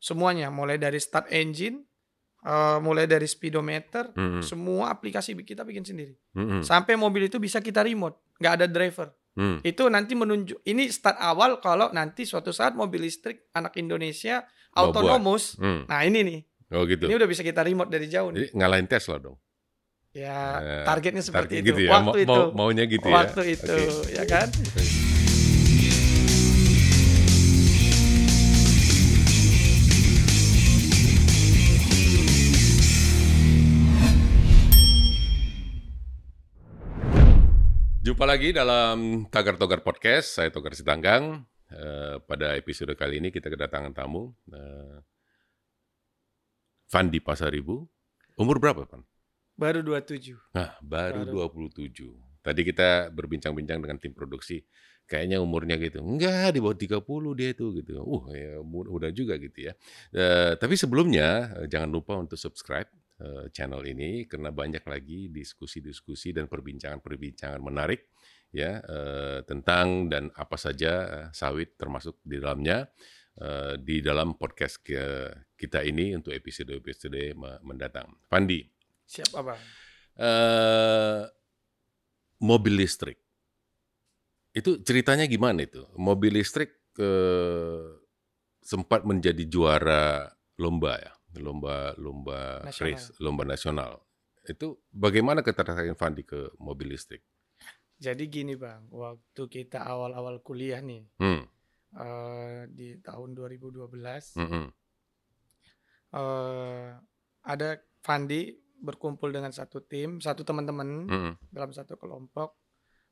semuanya mulai dari start engine, eh, mulai dari speedometer, Mm-mm. semua aplikasi kita bikin sendiri. Mm-mm. Sampai mobil itu bisa kita remote, nggak ada driver. Mm. Itu nanti menunjuk ini start awal kalau nanti suatu saat mobil listrik anak Indonesia Mau autonomous. Mm. Nah, ini nih. Oh gitu. Ini udah bisa kita remote dari jauh nih. Jadi ngalahin Tesla dong. Ya, Eh, targetnya seperti Target itu. gitu ya. Waktu Mau- itu. mau- maunya gitu ya. Waktu itu, Oke. ya kan? Jumpa lagi dalam Tagar Togar Podcast. Saya Togar Sitanggang. Eh, pada episode kali ini kita kedatangan tamu eh, Fandi Pasaribu. Umur berapa, Pan? Baru 27. Nah, baru, Baru. 27. Tadi kita berbincang-bincang dengan tim produksi. Kayaknya umurnya gitu. Enggak, di bawah 30 dia itu gitu. Uh, ya mu- udah juga gitu ya. Eh, tapi sebelumnya jangan lupa untuk subscribe channel ini karena banyak lagi diskusi-diskusi dan perbincangan-perbincangan menarik ya eh, tentang dan apa saja eh, sawit termasuk di dalamnya eh, di dalam podcast kita ini untuk episode-episode me- mendatang. Pandi, Siap apa? eh mobil listrik. Itu ceritanya gimana itu? Mobil listrik eh, sempat menjadi juara lomba ya, lomba lomba Nasional. race, lomba nasional. Itu bagaimana ketertarikan Fandi ke mobil listrik? Jadi gini bang, waktu kita awal-awal kuliah nih Hmm, eh, di tahun 2012, hmm, hmm, eh, ada Fandi berkumpul dengan satu tim, satu teman-teman hmm, dalam satu kelompok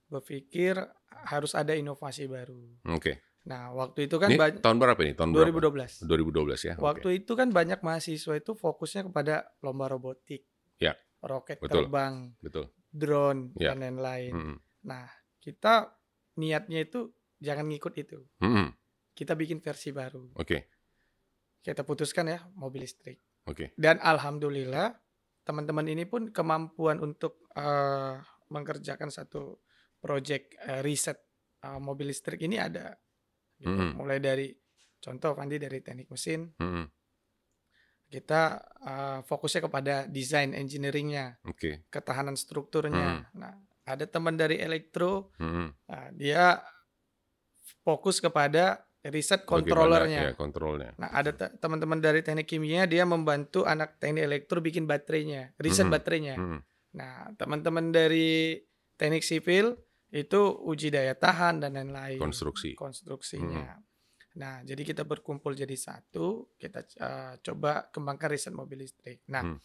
berpikir harus ada inovasi baru. Oke. Nah waktu itu kan Ini tahun berapa ini? Tahun berapa? 2012. 2012 ya. Waktu itu kan banyak mahasiswa itu fokusnya kepada lomba robotik, Ya, roket betul. terbang, Betul. drone Ya. dan lain-lain. Hmm, Nah kita niatnya itu jangan ngikut itu, hmm, hmm, kita bikin versi baru. Oke. Kita putuskan ya mobil listrik. Oke. Dan alhamdulillah teman-teman ini pun kemampuan untuk eh, mengerjakan satu proyek eh, riset eh, mobil listrik ini ada. Gitu. Mm. Mulai dari contoh Fandi dari teknik mesin, Hmm, hmm, kita eh, fokusnya kepada desain engineeringnya, Oke. ketahanan strukturnya. Nah, ada teman dari elektro, Hmm, hmm. nah, dia fokus kepada riset kontrolernya. Ya, kontrolnya. Nah, ada te- teman-teman dari teknik kimia, dia membantu anak teknik elektro bikin baterainya, riset Mhm. baterainya. Hmm, Nah, teman-teman dari teknik sipil itu uji daya tahan dan lain-lain. Konstruksi. Konstruksinya. Nah, jadi kita berkumpul jadi satu, kita eh, coba kembangkan riset mobil listrik. Nah, Hmm.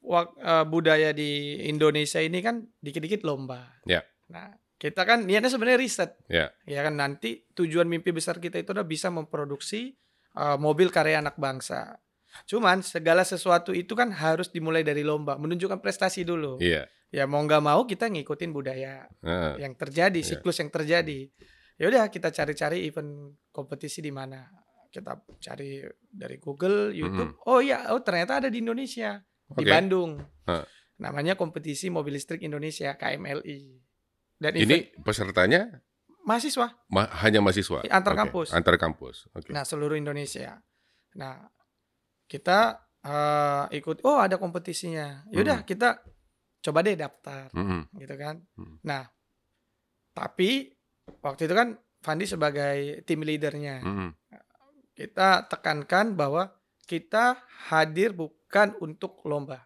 wak- eh, budaya di Indonesia ini kan dikit-dikit lomba. Ya. Nah, kita kan niatnya sebenarnya riset. Ya. Ya kan nanti tujuan mimpi besar kita itu adalah bisa memproduksi eh, mobil karya anak bangsa. Cuman segala sesuatu itu kan harus dimulai dari lomba, menunjukkan prestasi dulu. Iya. Ya mau nggak mau kita ngikutin budaya Ah, yang terjadi, Iya. siklus yang terjadi. Ya udah kita cari-cari event kompetisi di mana. Kita cari dari Google, YouTube. Oh iya, oh ternyata ada di Indonesia, di Oke. Bandung. Hah. Namanya kompetisi mobil listrik Indonesia (KMLI). Dan event Ini pesertanya mahasiswa ma- hanya mahasiswa. Antar Oke, kampus. Antar kampus. Oke. Nah, seluruh Indonesia. Nah, kita eh, ikut oh ada kompetisinya. Yaudah Hmm. kita coba deh daftar Mm-mm. gitu kan. Hmm. Nah, tapi waktu itu kan Fandi sebagai tim leadernya. Mm-mm. Kita tekankan bahwa kita hadir bukan untuk lomba,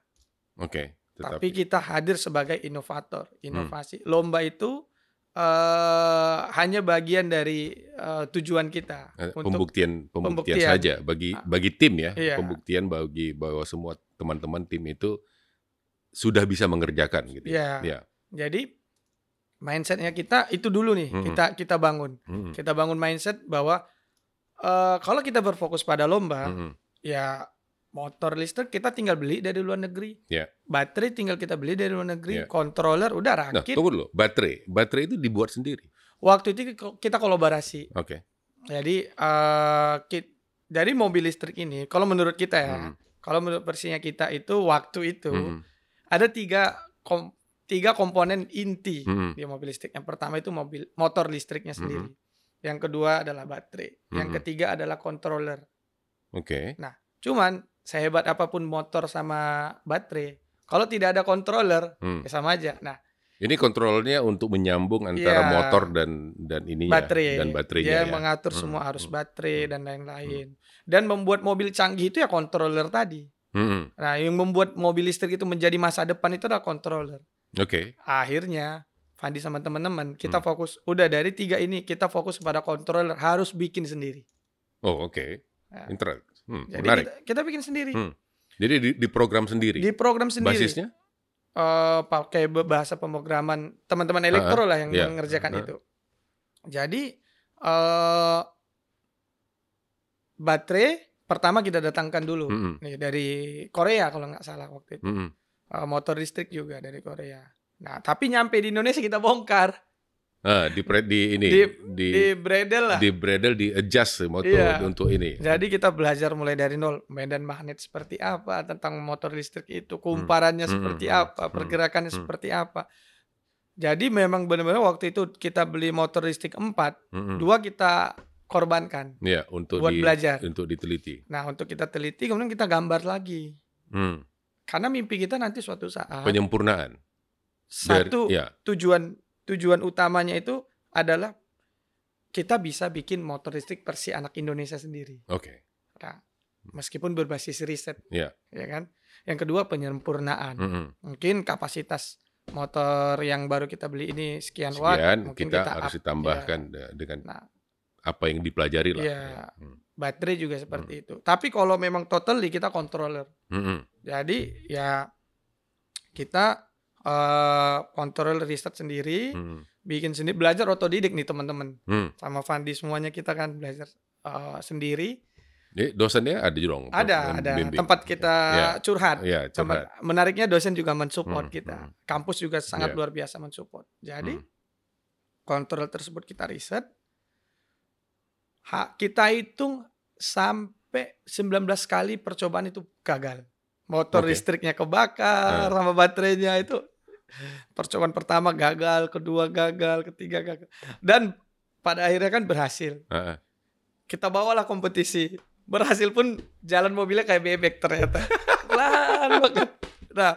Oke. tapi Tetapi. kita hadir sebagai inovator, Hmm. inovasi. Lomba itu eh, hanya bagian dari eh, tujuan kita eh, untuk pembuktian, pembuktian pembuktian. saja bagi bagi tim ya. Iya. Pembuktian bagi bahwa semua teman-teman tim itu sudah bisa mengerjakan gitu. Iya. Ya. Jadi mindsetnya kita itu dulu nih Mm-mm. kita kita bangun Mm-mm. kita bangun mindset bahwa eh, kalau kita berfokus pada lomba Mm-mm. ya motor listrik kita tinggal beli dari luar negeri Iya. baterai tinggal kita beli dari luar negeri Iya. controller udah Nah, rakit tunggu dulu. Baterai. Baterai itu dibuat sendiri. waktu itu kita kolaborasi Oke. jadi eh ki- dari mobil listrik ini kalau menurut kita ya Mm. kalau menurut versinya kita itu waktu itu Mm. ada tiga kom- tiga komponen inti Mm. di mobil listrik. Yang pertama itu mobil motor listriknya sendiri. Yang kedua adalah baterai. Yang Mhm. ketiga adalah controller. Oke. Cuman sehebat apa pun motor sama baterai, kalau tidak ada controller Hmm. ya sama aja. Nah, Ini kontrolnya untuk menyambung antara Iya. motor dan dan ininya baterai dan baterainya dia ya. mengatur Hmm, semua arus hmm, baterai hmm, dan lain-lain. Dan membuat mobil canggih itu ya controller tadi. Hmm, Nah, yang membuat mobil listrik itu menjadi masa depan itu adalah controller. Oke. Akhirnya Fandi sama teman-teman kita Hmm. fokus udah dari tiga ini kita fokus pada controller harus bikin sendiri. Oh, oke. Nah, Interest. Hmm, Jadi menarik. kita, kita bikin sendiri. Hmm. Jadi di, di program sendiri. Di program sendiri. Basisnya? eh pakai bahasa pemrograman teman-teman elektro lah yang iya. mengerjakan itu. Jadi eh baterai pertama kita datangkan dulu Hmm, nih dari Korea kalau nggak salah waktu itu. hmm, hmm. Eh, motor listrik juga dari Korea. Nah, tapi nyampe di Indonesia kita bongkar Ah, di pre- di ini Di- di di bredel lah. di bredel di adjust motor Iya. untuk ini. Jadi kita belajar mulai dari nol medan magnet seperti apa tentang motor listrik itu, kumparannya Hmm, seperti hmm, apa, hmm, pergerakannya hmm. seperti apa. Jadi memang benar-benar waktu itu kita beli motor listrik 4, Hmm, hmm. dua kita korbankan Ya, untuk buat di belajar. untuk diteliti. Nah, untuk kita teliti kemudian kita gambar lagi. Hmm. Karena mimpi kita nanti suatu saat Penyempurnaan. Dari- satu ya. tujuan tujuan utamanya itu adalah kita bisa bikin motor listrik versi anak Indonesia sendiri. Oke. Nah, meskipun berbasis riset, Iya. ya kan. Yang kedua penyempurnaan. Hmm, hmm. Mungkin kapasitas motor yang baru kita beli ini sekian, watt, Sekian mungkin kita, kita, harus up, ditambahkan ya. de- dengan Nah, apa yang dipelajari lah. Iya. Ya. Hmm. baterai juga seperti itu. Tapi kalau memang totally kita controller. Hmm, hmm. Jadi ya kita eh controller riset sendiri, Hmm, bikin sendiri, belajar otodidik nih teman-teman. hmm. Sama Fandi semuanya kita kan belajar eh, sendiri. Jadi dosennya ada dong. Ada, ada bimbing. tempat kita Ya. curhat. Iya, Tempat- curhat. menariknya dosen juga mensupport Hmm, kita. hmm. Kampus juga sangat Iya. luar biasa mensupport. Jadi Hmm. kontrol tersebut kita riset. Ha, kita hitung sampai 19 kali percobaan itu gagal. Motor Oke. listriknya kebakar Ah. sama baterainya itu percobaan pertama gagal, kedua gagal, ketiga gagal. Dan pada akhirnya kan berhasil. Ah, ah. Kita bawalah kompetisi. Berhasil pun jalan mobilnya kayak bebek ternyata. Pelan banget. Nah,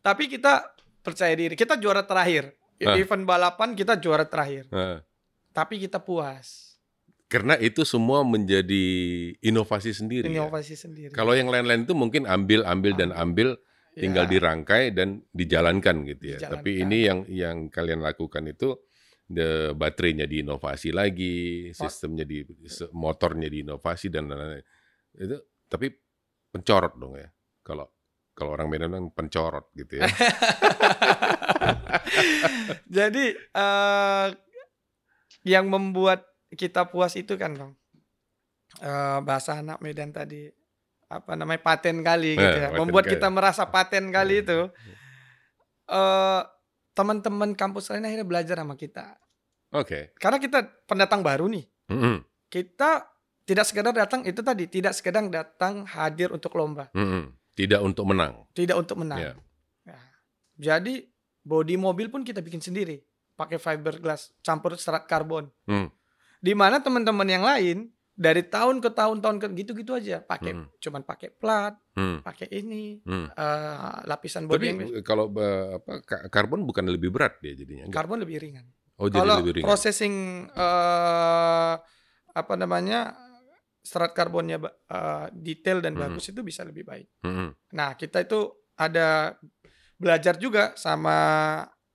tapi kita percaya diri. Kita juara terakhir. Ah. Event balapan kita juara terakhir. Ah. Tapi kita puas. Karena itu semua menjadi inovasi sendiri. ya. Inovasi sendiri. Kalau yang lain-lain itu mungkin ambil, ambil dan ambil, tinggal Ya, dirangkai dan dijalankan gitu ya. Dijalankan. Tapi ini yang yang kalian lakukan itu the baterainya diinovasi lagi, sistemnya di motornya diinovasi dan lain-lain. Itu tapi pencorot dong ya. Kalau kalau orang Medan kan pencorot gitu ya. Jadi eh yang membuat kita puas itu kan bang eh, bahasa anak Medan tadi apa namanya paten kali gitu Eh, ya. paten Membuat kali. kita merasa paten kali itu. eh teman-teman kampus lain akhirnya belajar sama kita. Oke. Karena kita pendatang baru nih. Mm-mm. Kita tidak sekedar datang itu tadi tidak sekedar datang hadir untuk lomba, Mm-mm. Tidak untuk menang. tidak untuk menang. Ya. Nah, jadi bodi mobil pun kita bikin sendiri, pakai fiberglass campur serat karbon. Hmm. Di mana teman-teman yang lain dari tahun ke tahun tahun ke gitu-gitu aja, pakai Hmm. cuman pakai plat, Hmm. pakai ini Hmm. eh, lapisan bodi Tapi yang kalau eh, apa ka- karbon bukan lebih berat dia jadinya. enggak? karbon lebih ringan. Oh jadi Kalau lebih ringan. processing eh, apa namanya serat karbonnya eh, detail dan Hmm. bagus itu bisa lebih baik. Mm-mm. Nah kita itu ada belajar juga sama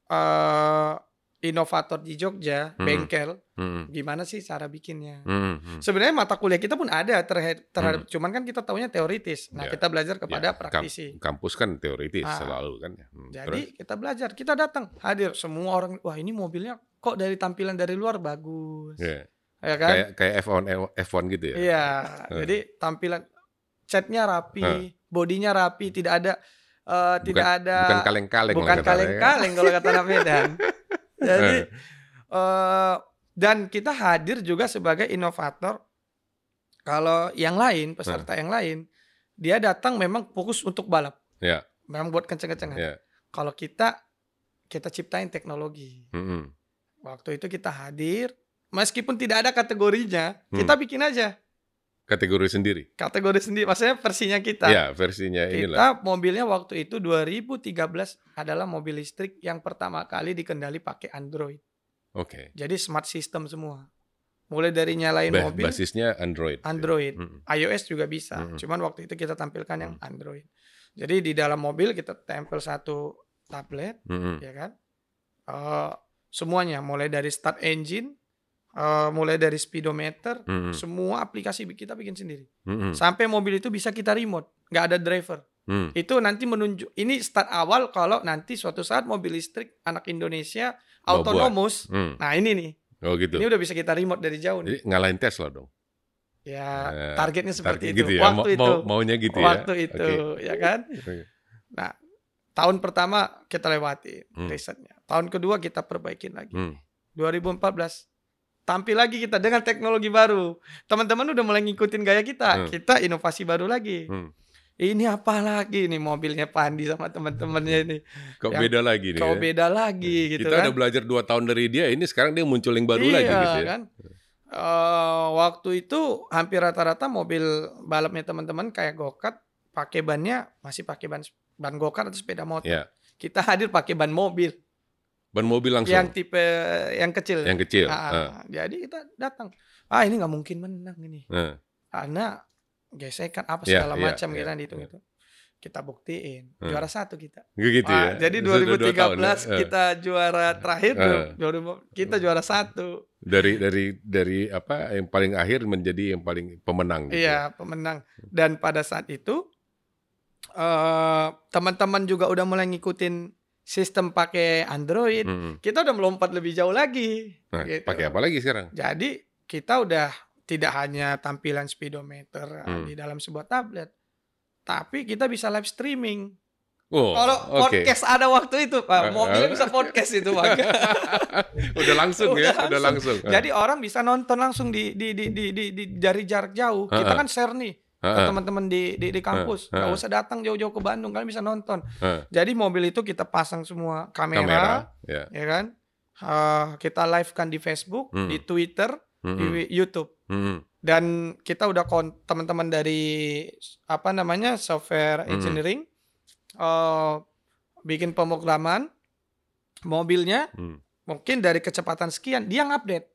eh, inovator di Jogja, Hmm. bengkel, Mm-mm. gimana sih cara bikinnya. Mm-mm. Sebenarnya mata kuliah kita pun ada terhadap, terhadap cuman kan kita taunya teoritis. Nah, Hmm. Ya. kita belajar kepada Ya, praktisi. kampus kan teoritis Ah. selalu kan. ya. Hmm, Jadi terus? kita belajar, kita datang, hadir semua orang, wah ini mobilnya kok dari tampilan dari luar bagus. Iya. Ya kan? kayak kayak F1 F1 gitu ya. Iya, Eh. jadi tampilan catnya rapi, Eh. bodinya rapi, tidak ada eh, Bukan- tidak ada Bukan kaleng-kaleng bukan kan? kaleng-kaleng kalau kata anak Medan. Jadi eh, dan kita hadir juga sebagai inovator. Kalau yang lain, peserta yang lain, dia datang memang fokus untuk balap. Ya. Memang buat kenceng-kencengan. Ya. Kalau kita kita ciptain teknologi. Mm-mm. Waktu itu kita hadir, meskipun tidak ada kategorinya, Hmm. kita bikin aja. Kategori sendiri. Kategori sendiri, maksudnya versinya kita. Ya, versinya Kita inilah. mobilnya waktu itu 2013 adalah mobil listrik yang pertama kali dikendali pakai Android. Oke. Jadi smart system semua. Mulai dari nyalain Ba- mobil Basisnya Android. Android. Mm-mm. iOS juga bisa. Mm-mm. Cuman waktu itu kita tampilkan yang Mm. Android. Jadi di dalam mobil kita tempel satu tablet, Mm-mm. ya kan? Eh, semuanya mulai dari start engine, eh, mulai dari speedometer, Mm-mm. semua aplikasi kita bikin sendiri. Mm-mm. Sampai mobil itu bisa kita remote, nggak ada driver. Mm. Itu nanti menunjuk. Ini start awal kalau nanti suatu saat mobil listrik anak Indonesia Mau autonomous. Mm. Nah ini nih, Oh gitu. ini udah bisa kita remote dari jauh nih. Jadi ngalahin Tesla dong. Ya Eh, targetnya seperti Target itu. gitu ya. Waktu Mau- itu. mau- maunya gitu ya. Waktu itu, ya kan? Nah, tahun pertama kita lewati Hmm. risetnya. Tahun kedua kita perbaikin lagi. Hmm. 2014 tampil lagi kita dengan teknologi baru. Teman-teman udah mulai ngikutin gaya kita. Hmm. Kita inovasi baru lagi. Hmm. Ini apa lagi nih mobilnya Pandi sama teman-temannya ini. Kok Yang- beda lagi nih Kau ya? beda lagi gitu Kita kan. udah belajar dua tahun dari dia, ini sekarang dia muncul yang baru iya, lagi gitu ya. kan. Eh, waktu itu hampir rata-rata mobil balapnya teman-teman kayak go-kart pakai bannya masih pakai ban ban go-kart atau sepeda motor. Ya. Kita hadir pakai ban mobil Ban mobil langsung yang tipe yang kecil. yang kecil. Ah, Ah, Jadi kita datang. Ah ini nggak mungkin menang ini. ah. Karena gesekan apa Iya, segala iya, macam iya, kita iya. dihitung itu. Kita buktiin Hmm. juara satu kita. gitu Ah, ya. Jadi Sudah dua tahun 2013 ya. Kita juara terakhir. 2000 kita juara satu. dari dari dari apa yang paling akhir menjadi yang paling pemenang gitu. Iya, pemenang. Dan pada saat itu eh teman-teman juga udah mulai ngikutin sistem pakai Android. Mm-mm. Kita udah melompat lebih jauh lagi. Nah, gitu. pakai apa lagi sekarang? Jadi kita udah tidak hanya tampilan speedometer eh, Hmm. di dalam sebuah tablet, tapi kita bisa live streaming. Oh, Kalau oke. podcast ada waktu itu, Eh, Pak, mobilnya eh. bisa podcast itu, Pak. udah langsung ya, Udah udah langsung. Jadi orang bisa nonton langsung di di di di, di, di- dari jarak jauh. Kita Heeh. kan share nih Ah, ke teman-teman di di, di kampus. Nggak usah datang jauh-jauh ke Bandung, kalian bisa nonton. ah. Jadi mobil itu kita pasang semua kamera, kamera, ya. ya kan? Eh, kita live kan di Facebook, Hmm. di Twitter, Mm-mm. di YouTube. Mm-mm. Dan kita udah kon teman-teman dari apa namanya software Hmm. engineering eh bikin pemrograman mobilnya Hmm. mungkin dari kecepatan sekian dia ngupdate.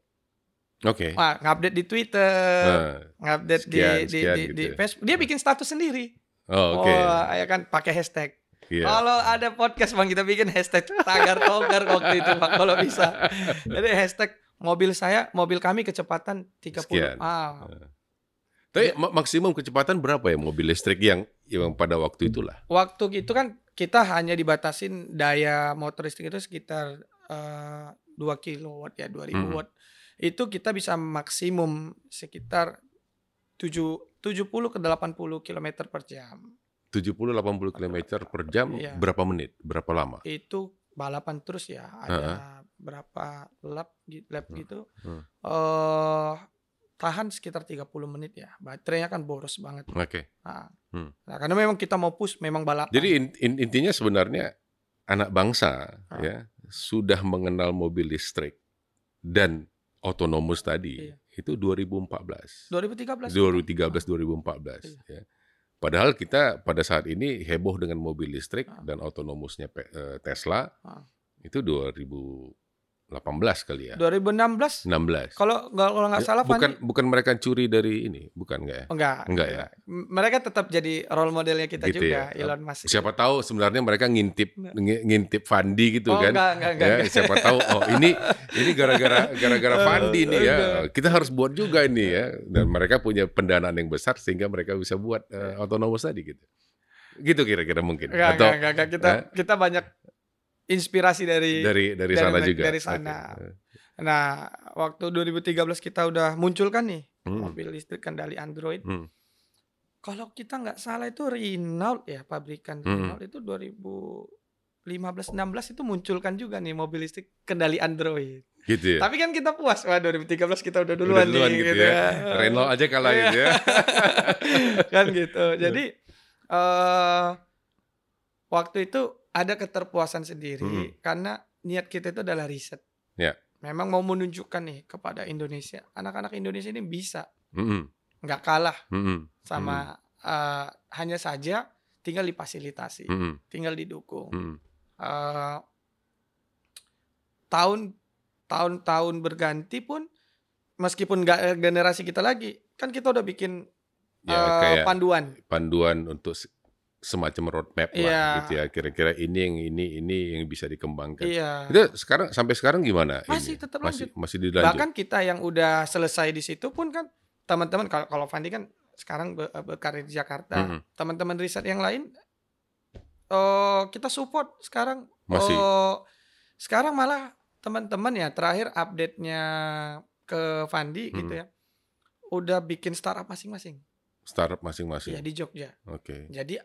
Oke. Wah, ngupdate di Twitter, Nah, ngupdate di sekian, di sekian di, gitu di ya. Facebook. Dia bikin status sendiri. Oh, oke. Oh, ya kan pakai hashtag. Iya. Kalau ada podcast Bang kita bikin hashtag tagar togar waktu itu Bang kalau bisa. Jadi hashtag mobil saya, mobil kami kecepatan 30. Sekian. Ah, Tapi ma- maksimum kecepatan berapa ya mobil listrik yang yang pada waktu itulah? waktu itu kan kita hanya dibatasin daya motor listrik itu sekitar eh, 2 kilowatt ya 2000 Hmm. watt. Itu kita bisa maksimum sekitar 7 70 ke 80 km per jam. 70-80 km per jam Iya. berapa menit? Berapa lama? Itu balapan terus ya. Ada berapa lap gi- lap Hmm. gitu. Hmm. Eh tahan sekitar 30 menit ya. Baterainya kan boros banget. Oke. Nah, Hmm. nah, karena memang kita mau push memang balapan. Jadi in- in- intinya sebenarnya anak bangsa Ah. ya sudah mengenal mobil listrik dan otonomus tadi Iya. itu 2014. 2013. 2013 2014 Iya. ya. Padahal kita pada saat ini heboh dengan mobil listrik Ah. dan otonomusnya eh, Tesla Ah. itu 2018 kali ya. 2016 16. kalau kalau nggak salah bukan Fandi- bukan mereka curi dari ini, bukan nggak ya? Enggak. Enggak ya? Mereka tetap jadi role modelnya kita Gitu juga, ya. Elon Musk. Siapa tahu sebenarnya mereka ngintip ngintip Fandi gitu oh, kan. enggak, enggak, enggak, ya, enggak. siapa tahu oh ini ini gara-gara gara-gara Oh, Fandi nih ya. Kita harus buat juga ini ya. Dan mereka punya pendanaan yang besar sehingga mereka bisa buat eh, otonomous tadi gitu. Gitu kira-kira mungkin. Enggak, Atau enggak, enggak, enggak. Kita Eh? kita banyak inspirasi dari, dari dari dari sana mereka- juga. dari sana. Oke. Nah, waktu 2013 kita udah munculkan nih Hmm. mobil listrik kendali Android. Hmm. Kalau kita nggak salah itu Renault ya pabrikan Hmm. Renault itu 2015 16 itu munculkan juga nih mobil listrik kendali Android. Gitu ya. Tapi kan kita puas, wah 2013 kita udah duluan, Udah duluan nih, gitu ya. Renault aja kalah Iya. gitu ya. kan gitu. Jadi eh waktu itu ada keterpuasan sendiri Hmm. karena niat kita itu adalah riset. Ya. Memang mau menunjukkan nih kepada Indonesia, anak-anak Indonesia ini bisa Mm-mm. nggak kalah Mhm. sama eh, hanya saja tinggal difasilitasi, Mhm. tinggal didukung. Eh, tahun tahun-tahun berganti pun meskipun nggak generasi kita lagi, kan kita udah bikin Ya, kayak panduan. panduan untuk semacam roadmap lah Iya. gitu ya. Kira-kira ini yang ini ini yang bisa dikembangkan. Iya. Itu sekarang sampai sekarang gimana? Masih ini? tetap masih lanjut. masih dilanjut. Bahkan kita yang udah selesai di situ pun kan teman-teman kalau kalau Fandi kan sekarang be- berkarir di Jakarta. Mhm. Teman-teman riset yang lain eh kita support sekarang. Masih. Eh, sekarang malah teman-teman ya terakhir update-nya ke Fandi gitu Mhm. ya. Udah bikin startup masing-masing. startup Ya masing-masing. di Jogja. Oke. Jadi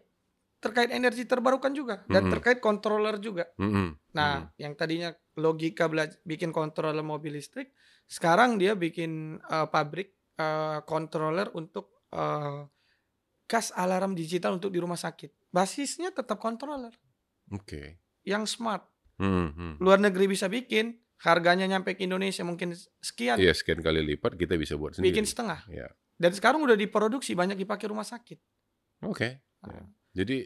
terkait energi terbarukan juga dan Mhm. terkait controller juga. Mhm. Nah, yang tadinya logika bela- bikin controller mobil listrik, sekarang dia bikin eh, pabrik eh, controller untuk eh, gas alarm digital untuk di rumah sakit. Basisnya tetap controller Oke. yang smart. Mhm. Luar negeri bisa bikin, harganya nyampe ke Indonesia mungkin sekian, Iya sekian kali lipat kita bisa buat sendiri. bikin setengah. Ya. Dan sekarang udah diproduksi banyak dipakai rumah sakit. Oke. Nah, Ya. Jadi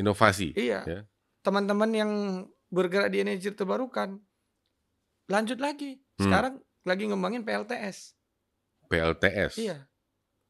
inovasi. Iya. Ya. Teman-teman yang bergerak di energi terbarukan lanjut lagi. Hmm. Sekarang lagi ngembangin PLTS. PLTS. Iya.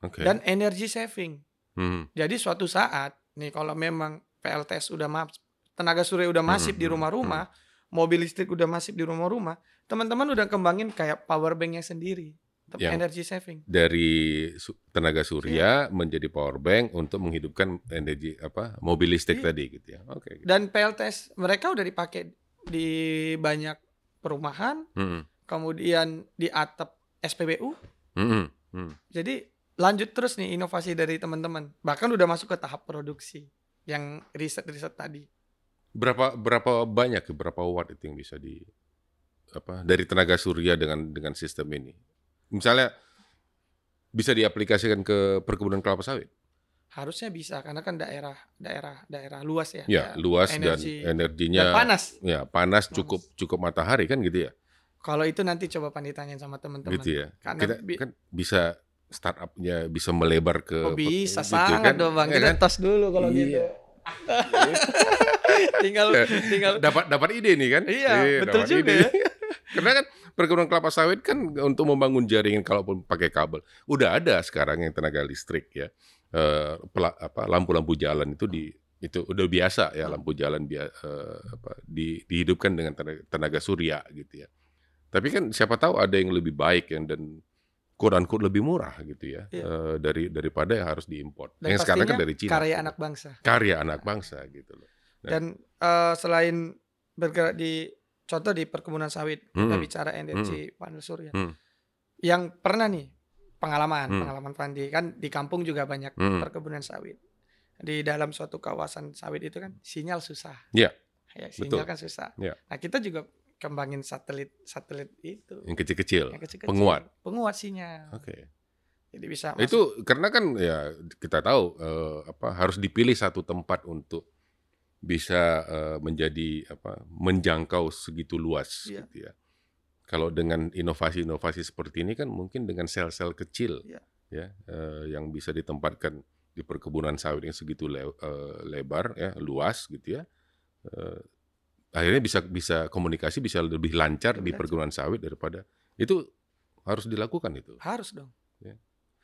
Oke. Dan energy saving. Mhm. Jadi suatu saat nih kalau memang PLTS udah masif, tenaga surya udah masif Hmm, di hmm, rumah-rumah, mobil listrik udah masif di rumah-rumah, teman-teman udah kembangin kayak power banknya sendiri, Tetap Yang- energy saving. dari su- tenaga surya menjadi power bank untuk menghidupkan energi apa mobil listrik Iya. tadi gitu ya. Oke. Dan PLTS mereka udah dipakai di banyak perumahan, Mhm. kemudian di atap SPBU. Mhm. Mhm. Jadi lanjut terus nih inovasi dari teman-teman. Bahkan udah masuk ke tahap produksi yang riset-riset tadi. Berapa berapa banyak ya, berapa watt itu yang bisa di apa dari tenaga surya dengan dengan sistem ini? Misalnya bisa diaplikasikan ke perkebunan kelapa sawit. Harusnya bisa karena kan daerah daerah daerah luas ya. Ya, Ya, luas energi- dan energinya dan panas. ya panas Panas. cukup cukup matahari kan gitu ya. Kalau itu nanti coba panditanyain sama teman-teman. Gitu ya. Karena Kita bi- kan bisa startupnya bisa melebar ke Oh bisa gitu sangat kan, dong bang. ya Kita kan? tos dulu kalau Iya. gitu. tinggal tinggal dapat dapat ide nih kan? Iya, betul dapat juga ide. ya. Karena kan perkebunan kelapa sawit kan untuk membangun jaringan kalaupun pakai kabel. Udah ada sekarang yang tenaga listrik ya. Pela- apa lampu-lampu jalan itu di itu udah biasa ya lampu jalan dia eh, apa di, dihidupkan dengan tenaga, tenaga surya gitu ya. Tapi kan siapa tahu ada yang lebih baik yang dan quote unquote lebih murah gitu ya Iya. eh, dari daripada yang harus diimpor. Dan Yang sekarang kan dari Cina. karya anak bangsa. Karya anak bangsa gitu loh. Nah. Dan eh, selain bergerak di contoh di perkebunan sawit, kita Hmm. bicara energi panel surya. Hmm. Yang pernah nih pengalaman, Hmm. pengalaman Fandi kan di kampung juga banyak Hmm. perkebunan sawit. Di dalam suatu kawasan sawit itu kan sinyal susah. Iya, Ya, sinyal betul. kan susah. Iya. Nah, kita juga kembangin satelit satelit itu Yang kecil-kecil. yang kecil-kecil. penguat. Penguat sinyal. Oke. Jadi bisa masuk- Itu karena kan ya kita tahu eh, apa harus dipilih satu tempat untuk bisa eh, menjadi apa menjangkau segitu luas Iya. gitu ya. Kalau dengan inovasi-inovasi seperti ini kan mungkin dengan sel-sel kecil Iya. ya eh, yang bisa ditempatkan di perkebunan sawit yang segitu le- eh, lebar ya luas gitu ya. eh, akhirnya bisa bisa komunikasi bisa lebih lancar Lebih di lancar. perkebunan sawit daripada itu harus dilakukan itu. harus dong.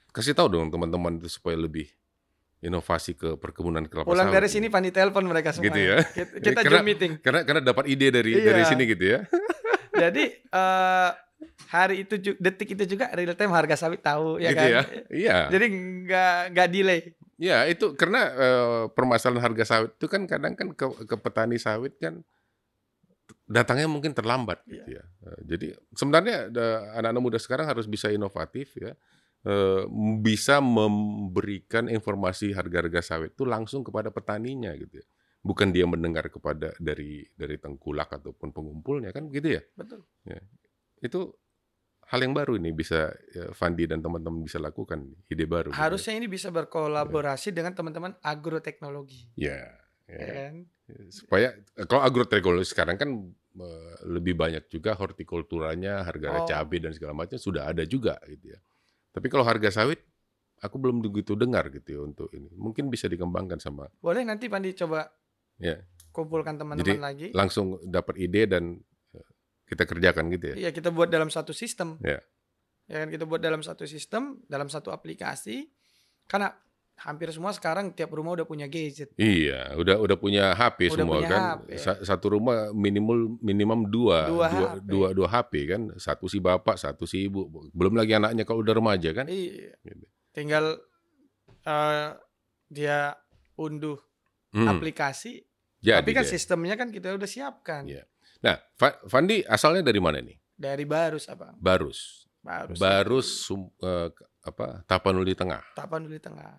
Kasih tahu dong teman-teman itu supaya lebih inovasi ke perkebunan kelapa Pulang sawit. dari sini Fandi telepon mereka semua. Gitu ya. Kita, kita Karena- meeting. karena karena dapat ide dari Iya. dari sini gitu ya. Jadi eh, hari itu detik itu juga real time harga sawit tahu ya gitu kan. ya. Iya. Jadi nggak nggak delay. Ya, itu karena eh, permasalahan harga sawit itu kan kadang kan ke, ke petani sawit kan datangnya mungkin terlambat gitu ya. Eh, jadi sebenarnya anak-anak muda sekarang harus bisa inovatif ya. Eh, bisa memberikan informasi harga-harga sawit itu langsung kepada petaninya gitu ya. Bukan dia mendengar kepada dari dari tengkulak ataupun pengumpulnya kan gitu ya. Betul. Itu hal yang baru ini bisa ya, Fandi dan teman-teman bisa lakukan ide baru. gitu ya. Harusnya ini bisa berkolaborasi dengan teman-teman agroteknologi. Ya, Ya ya. kan? supaya kalau agroteknologi sekarang kan eh, lebih banyak juga hortikulturanya, harga Oh. cabai dan segala macam sudah ada juga gitu ya. Tapi kalau harga sawit aku belum begitu dengar gitu ya untuk ini. Mungkin bisa dikembangkan sama Boleh nanti Pandi coba ya kumpulkan teman-teman lagi. langsung dapat ide dan eh, kita kerjakan gitu ya. Iya, kita buat dalam satu sistem. Ya. Ya kan kita buat dalam satu sistem, dalam satu aplikasi. Karena hampir semua sekarang tiap rumah udah punya gadget. Iya, udah udah punya HP Udah semua punya kan. HP. Sa- Satu rumah minimal minimum dua, Dua dua, HP. dua, dua HP kan. Satu si bapak, satu si ibu. Belum lagi anaknya kalau udah remaja kan. Iya. Gitu. Tinggal eh, dia unduh Hmm, aplikasi. jadi tapi kan deh. sistemnya kan kita udah siapkan. Iya. Nah, Fa- Fandi asalnya dari mana nih? Dari Barus apa? Barus. Barus. Barus eh, apa? Tapanuli Tengah. Tapan dulu di tengah.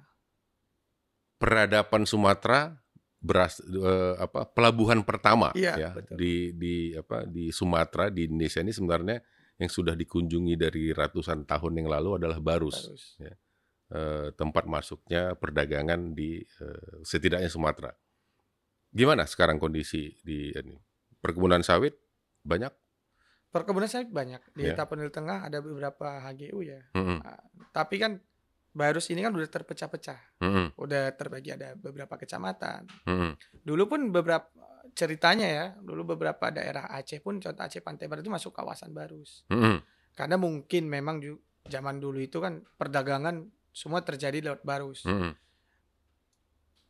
Peradaban Sumatera beras eh, apa? Pelabuhan pertama Iya, ya betul. di di apa? Di Sumatera di Indonesia ini sebenarnya yang sudah dikunjungi dari ratusan tahun yang lalu adalah Barus. Barus. eh, tempat masuknya perdagangan di eh, setidaknya Sumatera. Gimana sekarang kondisi di ini? Perkebunan sawit banyak? Perkebunan sawit banyak di Iya. Tapan dulu tengah ada beberapa HGU ya. Mm-mm, Tapi kan Barus ini kan udah terpecah-pecah. mm-mm, Udah terbagi ada beberapa kecamatan. mm-mm, Dulu pun beberapa ceritanya ya, dulu beberapa daerah Aceh pun contoh Aceh Pantai Barat itu masuk kawasan Barus. mm-mm. Karena mungkin memang ju- zaman dulu itu kan perdagangan semua terjadi lewat Barus. mm-mm.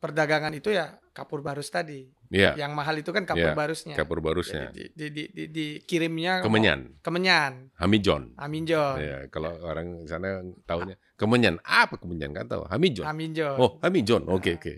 Perdagangan itu ya kapur Barus tadi. Iya, Yang mahal itu kan kapur Iya, Barusnya. kapur barusnya. Jadi di, di, di, dikirimnya Kemenyan, Kemenyan, Hamijon. Aminjon. Ya, kalau orang sana tahunya Kemenyan, apa Kemenyan? Kan tahu. Hamijon. Aminjon. Oh, Hamijon. Oke, Nah. oke.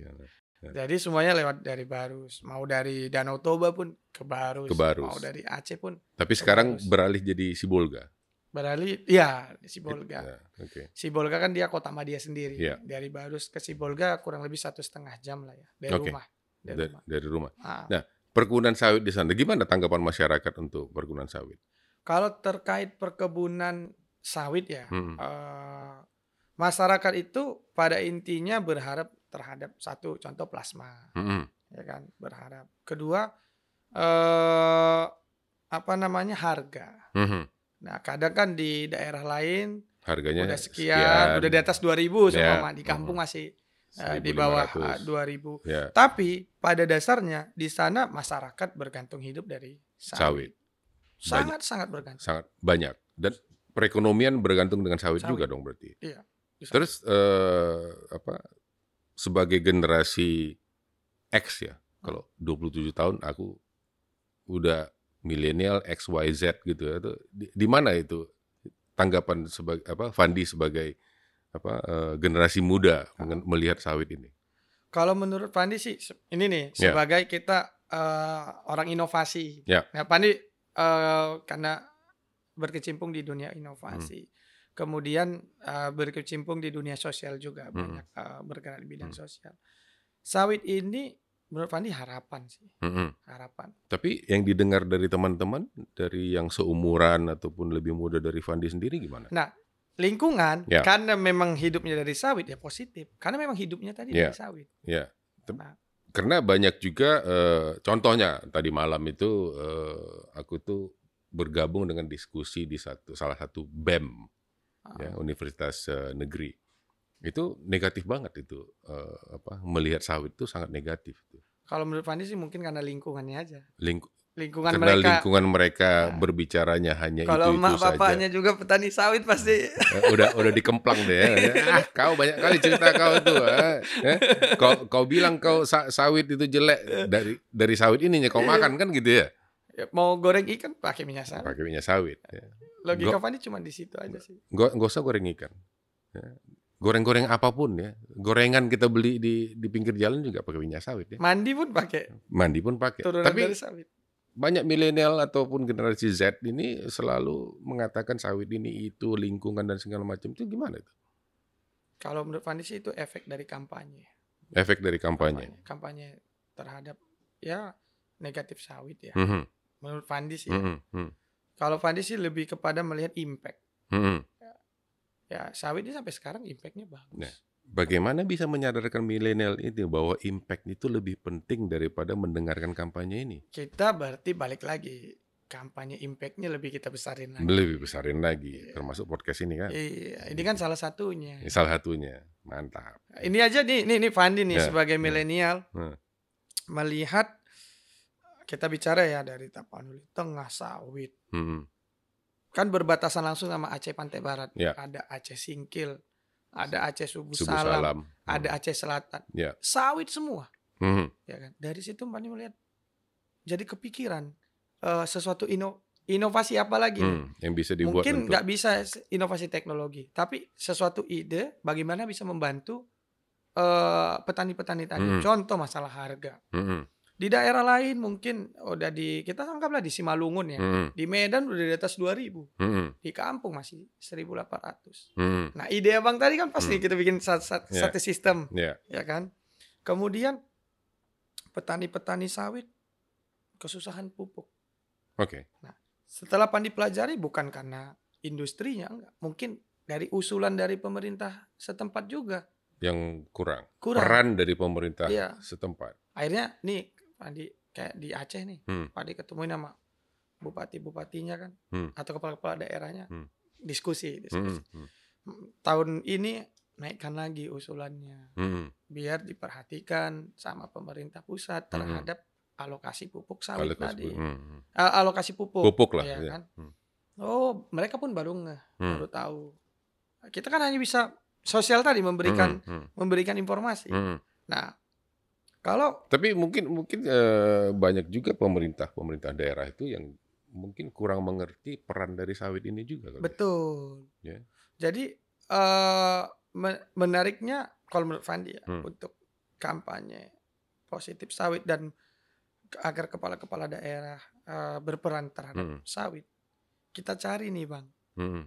Jadi semuanya lewat dari Barus. Mau dari Danau Toba pun ke Barus. Ke Barus. Mau dari Aceh pun Tapi sekarang Barus. beralih jadi Sibolga. beralih. Ya, Sibolga. Ya, Oke. Sibolga kan dia kota Madia sendiri. Iya. Dari Barus ke Sibolga kurang lebih satu setengah jam lah ya dari Oke. rumah. Dari Da- rumah. Dari rumah. Ah. Nah. Perkebunan sawit di sana. Gimana tanggapan masyarakat untuk perkebunan sawit? Kalau terkait perkebunan sawit ya, Hmm. eh, masyarakat itu pada intinya berharap terhadap satu contoh plasma, Mm-mm. ya kan, berharap. Kedua eh apa namanya harga. Mhm. Nah, kadang kan di daerah lain Harganya udah sekian, udah di atas 2000 Ya. sama di kampung masih eh, 1.500. di bawah eh, 2000. Ya, Tapi pada dasarnya di sana masyarakat bergantung hidup dari sawit. sawit. Sangat sangat bergantung. Sangat banyak. Dan perekonomian bergantung dengan sawit, Sawit. juga dong berarti. Iya. Bisa. Terus eh, apa sebagai generasi X ya. Kalau 27 tahun aku udah milenial X Y Z gitu ya. Itu di, di mana itu tanggapan sebagai apa Fandi sebagai apa eh, generasi muda mengen- melihat sawit ini? Kalau menurut Pandi sih ini nih Ya. sebagai kita eh, orang inovasi. Ya. Nah, Pandi eh, karena berkecimpung di dunia inovasi. Hmm. Kemudian eh, berkecimpung di dunia sosial juga Hmm. banyak eh, bergerak di bidang Hmm. sosial. Sawit ini menurut Pandi harapan sih, Mm-mm. harapan. Tapi yang didengar dari teman-teman dari yang seumuran ataupun lebih muda dari Fandi sendiri gimana? Lingkungan Ya. karena memang hidupnya dari sawit ya positif. Karena memang hidupnya tadi Ya. dari sawit. Ya, Nah. karena banyak juga eh, contohnya tadi malam itu eh, aku tuh bergabung dengan diskusi di satu salah satu BEM ya Ah. Universitas eh, Negeri itu negatif banget itu eh, apa melihat sawit itu sangat negatif. Kalau menurut Pandi sih mungkin karena lingkungannya aja. Ling- Lingkungan karena mereka lingkungan mereka Nah. berbicaranya hanya Kalau itu itu saja bapaknya juga petani sawit pasti Eh, udah udah dikemplang deh ya. ah kau banyak kali cerita kau tuh eh. Eh, kau kau bilang kau sa- sawit itu jelek dari dari sawit ininya kau makan kan gitu ya ya, mau goreng ikan pakai minyak sawit. pakai minyak sawit ya. Logika Go- Fandi cuma di situ aja sih. Gak, gak usah goreng ikan. Ya. Goreng-goreng apa pun ya. Gorengan kita beli di di pinggir jalan juga pakai minyak sawit ya. Mandi pun pakai Mandi pun pakai. turunan Tapi dari sawit. Banyak milenial ataupun generasi Z ini selalu mengatakan sawit ini itu lingkungan dan segala macam itu gimana itu? Kalau menurut Fandi sih itu efek dari kampanye. Efek dari kampanye. Kampanye terhadap ya negatif sawit ya. Mhm, Menurut Fandi sih. ya. mhm, mhm, Kalau Fandi sih lebih kepada melihat impact. mhm. Ya sawit ini sampai sekarang impactnya bagus. Nah. Bagaimana bisa menyadarkan milenial itu bahwa impact itu lebih penting daripada mendengarkan kampanye ini? Kita berarti balik lagi kampanye impact-nya lebih kita besarin lagi. Lebih besarin lagi, Iya. termasuk podcast ini kan. Iya, ini kan salah satunya. Ini salah satunya, mantap. Ini aja nih, nih, nih Fandi nih Ya, sebagai ya. milenial Hmm. melihat kita bicara ya dari Tapanuli Tengah Sawit Hmm. kan berbatasan langsung sama Aceh Pantai Barat. Ya. Ada Aceh Singkil, ada Aceh Subuh, Subuh Salam, salam. ada Aceh Selatan. Ya. Sawit semua, Hmm. ya kan. Dari situ Fandi melihat jadi kepikiran eh, sesuatu ino, inovasi apa lagi? Hmm. Yang bisa dibuat Mungkin untuk nggak bisa inovasi teknologi, tapi sesuatu ide bagaimana bisa membantu eh, petani-petani tadi. Hmm. Contoh masalah harga. Hmm. Di daerah lain mungkin udah di kita anggaplah di Simalungun ya. Hmm. Di Medan udah di atas 2000, Hmm. di kampung masih 1800. Hmm. Nah, ide Abang tadi kan pasti Hmm. kita bikin sat- sat- Ya. satu sistem, Ya. ya kan? Kemudian petani-petani sawit kesusahan pupuk. Oke. Setelah Pandi pelajari bukan karena industrinya enggak, mungkin dari usulan dari pemerintah setempat juga. Yang kurang. Kurang. Peran dari pemerintah Iya. setempat. Akhirnya nih Pandi kayak di Aceh nih, Hmm. Pandi ketemuin sama bupati-bupatinya kan Hmm. atau kepala-kepala daerahnya. Hmm. Diskusi, Hmm. diskusi. Hmm. Tahun ini naikkan lagi usulannya Hmm. biar diperhatikan sama pemerintah pusat Hmm. terhadap alokasi pupuk sawit Alokasi tadi. pu- hmm. Alokasi pupuk. Pupuk lah. ya ya. kan? Hmm. Oh, mereka pun baru ngeh, Hmm. baru tahu. Kita kan hanya bisa sosial tadi memberikan Hmm. Hmm. memberikan informasi. Hmm. Nah, kalau Tapi mungkin mungkin eh, banyak juga pemerintah pemerintah daerah itu yang mungkin kurang mengerti peran dari sawit ini juga. kali. betul. Ya. Jadi eh me- menariknya kalau menurut Fandi ya Hmm. untuk kampanye positif sawit dan agar kepala-kepala daerah eh, berperan terhadap Hmm. sawit. Kita cari nih, Bang, Hmm.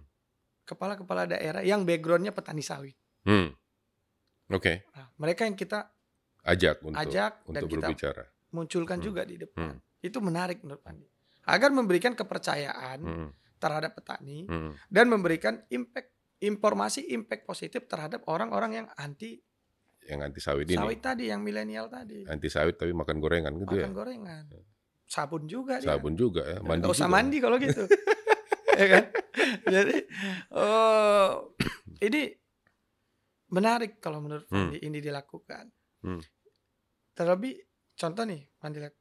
kepala-kepala daerah yang backgroundnya petani sawit. Hmm. Oke, Nah, mereka yang kita ajak untuk ajak dan untuk kita berbicara. munculkan Hmm. juga di depan. Hmm. Itu menarik menurut Andi. Agar memberikan kepercayaan Hmm. terhadap petani Hmm. dan memberikan impact informasi impact positif terhadap orang-orang yang anti Yang anti sawit ini, sawit tadi, yang milenial tadi. anti sawit tapi makan gorengan gitu Makan ya. gorengan. Sabun juga dia. Sabun juga ya, mandi usah juga. mandi kalau gitu. ya kan? Jadi oh, ini menarik kalau menurut Hmm. Ini dilakukan. Hmm. Terlebih contoh nih Fandi lihat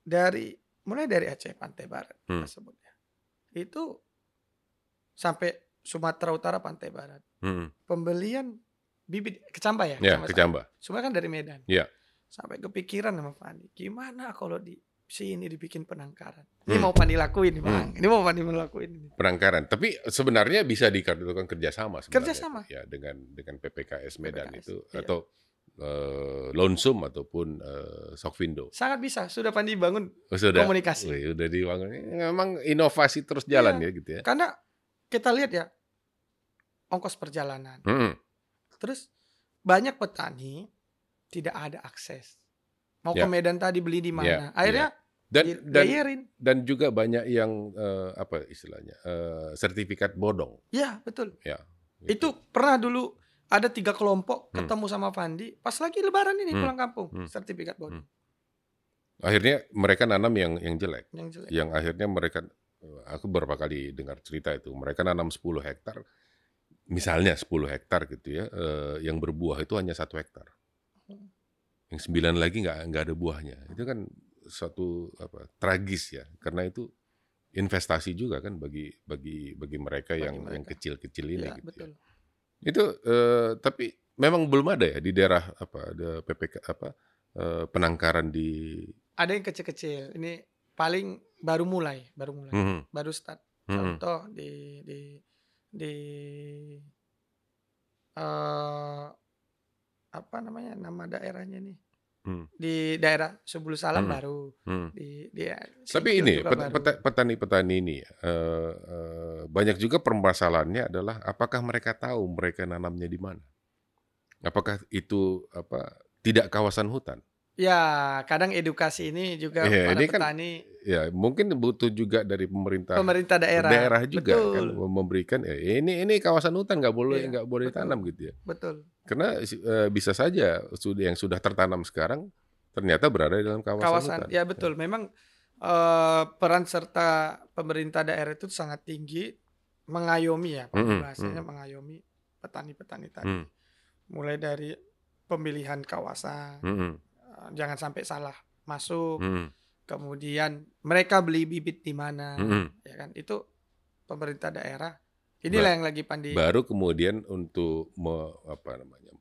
dari mulai dari Aceh Pantai Barat Hmm. tersebut ya. Itu sampai Sumatera Utara Pantai Barat. Hmm. Pembelian bibit kecamba ya, Ya, kecamba. Semua kan dari Medan. Iya. Sampai kepikiran sama Fandi, gimana kalau di sini dibikin penangkaran. Ini Hmm. mau Fandi lakuin nih, Bang. Ini mau Fandi melakuin. Penangkaran. Tapi sebenarnya bisa dilakukan kerjasama sebenarnya. Kerjasama. Ya dengan dengan PPKS Medan PPKS, itu iya. atau eh, Lonsum ataupun eh, Sokvindo. Sangat bisa, sudah Fandi bangun Oh, sudah komunikasi. Wih, udah dibangun. Memang inovasi terus jalan Iya. ya gitu ya. Karena kita lihat ya ongkos perjalanan. Hmm. Terus banyak petani tidak ada akses. Mau Ya. ke Medan tadi beli di mana? Ya, Akhirnya Dan di- dan bayarin. dan juga banyak yang eh, apa istilahnya eh, sertifikat bodong. Ya, betul. Ya. Itu pernah dulu ada tiga kelompok Hmm. ketemu sama Fandi pas lagi lebaran ini Hmm. pulang kampung. Hmm. Sertifikat bodong Akhirnya mereka nanam yang yang jelek. yang jelek. Yang akhirnya mereka aku beberapa kali dengar cerita itu mereka nanam 10 hektar misalnya 10 hektar gitu ya eh, yang berbuah itu hanya satu hektar Hmm. yang sembilan lagi nggak nggak ada buahnya itu kan suatu apa tragis ya karena itu investasi juga kan bagi bagi bagi mereka Bagi yang yang mereka. kecil-kecil ini Ya, gitu betul. ya. Itu eh, tapi memang belum ada ya di daerah apa ada PPK apa eh, penangkaran di Ada yang kecil-kecil. Ini paling baru mulai, baru mulai, Hmm, baru start. hmm, Contoh di di di eh apa namanya nama daerahnya nih? Hmm. Di daerah Subulu Salam Hmm. baru. hmm. Di di Tapi Singkil ini petani-petani ini eh, eh, banyak juga permasalahannya adalah apakah mereka tahu mereka nanamnya di mana? Apakah itu apa tidak kawasan hutan? Ya, kadang edukasi ini juga Iya, pada ini kan petani Ya mungkin butuh juga dari pemerintah pemerintah daerah. daerah juga betul, kan memberikan eh, ini ini kawasan hutan nggak boleh Iya, nggak boleh betul. tanam gitu ya. betul. Karena eh, bisa saja yang sudah tertanam sekarang ternyata berada dalam kawasan, Kawasan, hutan. ya betul. Memang eh, peran serta pemerintah daerah itu sangat tinggi mengayomi ya, kalau Mm-mm, bahasanya mm. mengayomi petani-petani tadi. Hmm, Mulai dari pemilihan kawasan, hmm, eh, jangan sampai salah masuk. hmm, Kemudian mereka beli bibit di mana, hmm. ya kan? Itu pemerintah daerah. Inilah yang lagi Pandi. Baru kemudian untuk me- apa namanya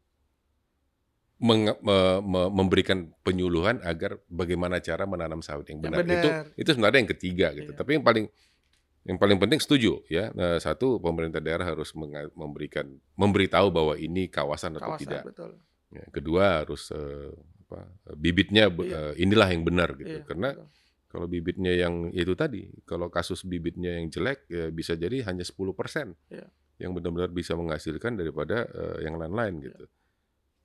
menge- me- me- memberikan penyuluhan agar bagaimana cara menanam sawit yang Yang benar. Itu benar. itu sebenarnya yang ketiga gitu. Iya. Tapi yang paling yang paling penting setuju ya. Nah, satu pemerintah daerah harus memberikan memberitahu bahwa ini kawasan atau kawasan tidak. betul. Ya, kedua harus eh, apa bibitnya Iya. eh, inilah yang benar gitu. Iya, Karena betul. Kalau bibitnya yang itu tadi, kalau kasus bibitnya yang jelek ya bisa jadi hanya 10% Iya. yang benar-benar bisa menghasilkan daripada eh, yang lain-lain Iya. gitu.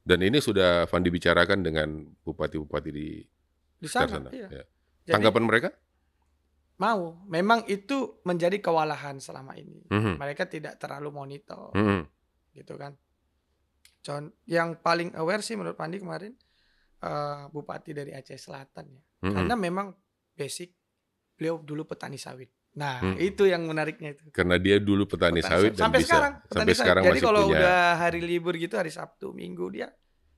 Dan ini sudah Van dibicarakan dengan bupati-bupati di di sana. sana. Iya. ya. Jadi Tanggapan mereka? mau, memang itu menjadi kewalahan selama ini. Mhm, Mereka tidak terlalu monitor, mhm, gitu kan. Con yang paling aware sih menurut Pandi kemarin eh, bupati dari Aceh Selatan ya. mhm. Karena memang basic beliau dulu petani sawit. Nah, Hmm. itu yang menariknya itu. Karena dia dulu petani, Petani sawit dan sampai bisa sekarang petani sampai sawit. sekarang Jadi kalau punya udah hari libur gitu hari Sabtu, Minggu dia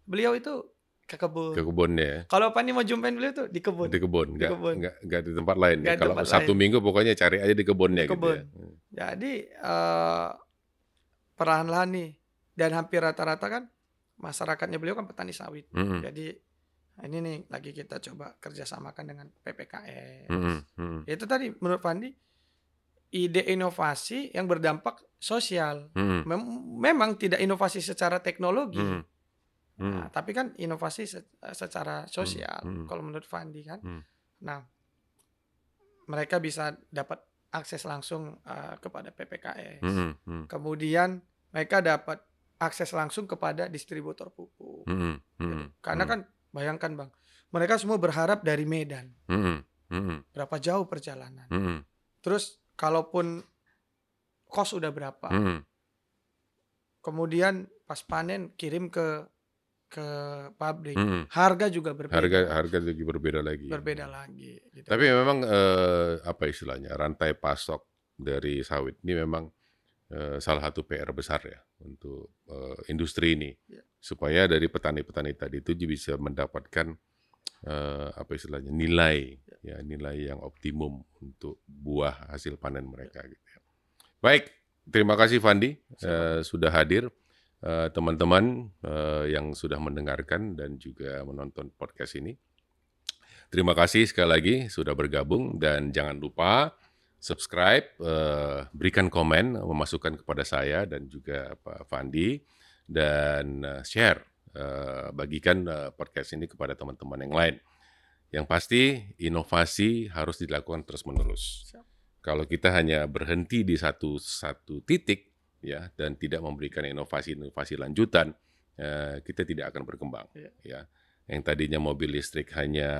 beliau itu ke kebun. ke kebunnya ya. Kalau Pandi mau jumpain beliau tuh di kebun. di kebun, Di nggak kebun. nggak nggak di tempat lain. Ya. di Kalau Sabtu lain. Minggu pokoknya cari aja di kebunnya Di gitu kebun. ya. Jadi eh perlahan-lahan nih dan hampir rata-rata kan masyarakatnya beliau kan petani sawit. Mhm, Jadi nah ini nih lagi kita coba kerjasamakan dengan PPKS. mhm, mhm, Itu tadi menurut Pandi ide inovasi yang berdampak sosial. mhm, Mem- memang tidak inovasi secara teknologi, mhm, mhm. Nah, tapi kan inovasi se- secara sosial. hmm. Kalau menurut Fandi kan, Hmm. nah mereka bisa dapat akses langsung eh, kepada PPKS. Mhm, mhm, Kemudian mereka dapat akses langsung kepada distributor pupuk. gitu. mhm, Karena mhm, kan bayangkan bang, mereka semua berharap dari Medan, mhm, mhm, berapa jauh perjalanan. mhm, Terus kalaupun kos udah berapa, mhm. kemudian pas panen kirim ke ke pabrik, Mhm. harga juga berbeda. Harga harga juga berbeda lagi. berbeda lagi. Gitu. Tapi memang eh, apa istilahnya rantai pasok dari sawit ini memang salah satu PR besar ya untuk eh, industri ini Ya. supaya dari petani-petani tadi itu bisa mendapatkan eh, apa istilahnya nilai ya nilai yang optimum untuk buah hasil panen mereka gitu ya. Baik, terima kasih Fandi eh, sudah hadir. Eh, teman-teman eh, yang sudah mendengarkan dan juga menonton podcast ini. Terima kasih sekali lagi sudah bergabung dan jangan lupa subscribe, eh, berikan komen, memasukkan kepada saya dan juga Pak Fandi dan eh, share, eh, bagikan eh, podcast ini kepada teman-teman yang lain. Yang pasti inovasi harus dilakukan terus-menerus. Kalau kita hanya berhenti di satu satu titik ya dan tidak memberikan inovasi-inovasi lanjutan, eh, kita tidak akan berkembang. Iya. Ya, yang tadinya mobil listrik hanya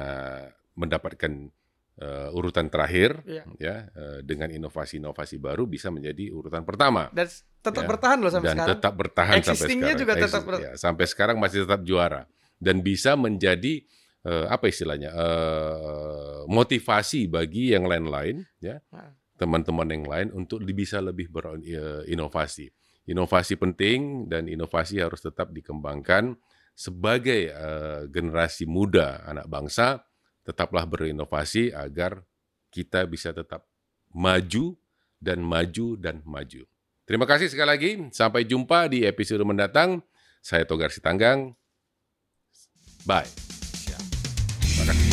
mendapatkan eh, urutan terakhir, Iya. ya eh, dengan inovasi-inovasi baru bisa menjadi urutan pertama Dan tetap Ya. bertahan loh sampai dan sekarang. tetap bertahan sampai sekarang. juga tetap ber- ya, sampai sekarang masih tetap juara dan bisa menjadi eh, apa istilahnya eh, motivasi bagi yang lain-lain, ya Nah. teman-teman yang lain untuk bisa lebih berinovasi. Inovasi penting dan inovasi harus tetap dikembangkan sebagai eh, generasi muda anak bangsa. Tetaplah berinovasi agar kita bisa tetap maju dan maju dan maju. Terima kasih sekali lagi. Sampai jumpa di episode mendatang. Saya Togar Sitanggang. Bye. Terima kasih.